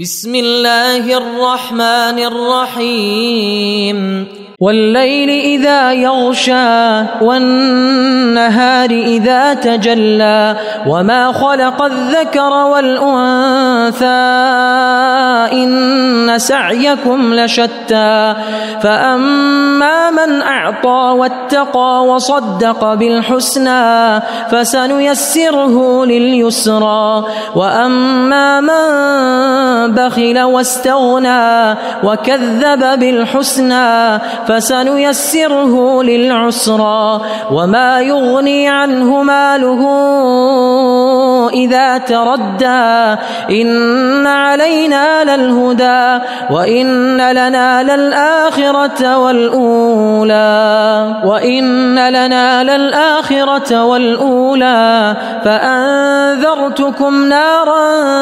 بسم الله الرحمن الرحيم. والليل إذا يغشى والنهار إذا تجلى وما خلق الذكر والأنثى إن سعيكم لشتى فأما من أعطى واتقى وصدق بالحسنى فسنيسره لليسرى وأما من بخل واستغنى وكذب بالحسنى فسنيسره للعسرى وما يغني عنه ماله إذا تردى إن علينا للهدى وإن لنا للآخرة والأولى وإن لنا للآخرة والأولى فأنذرتكم نارا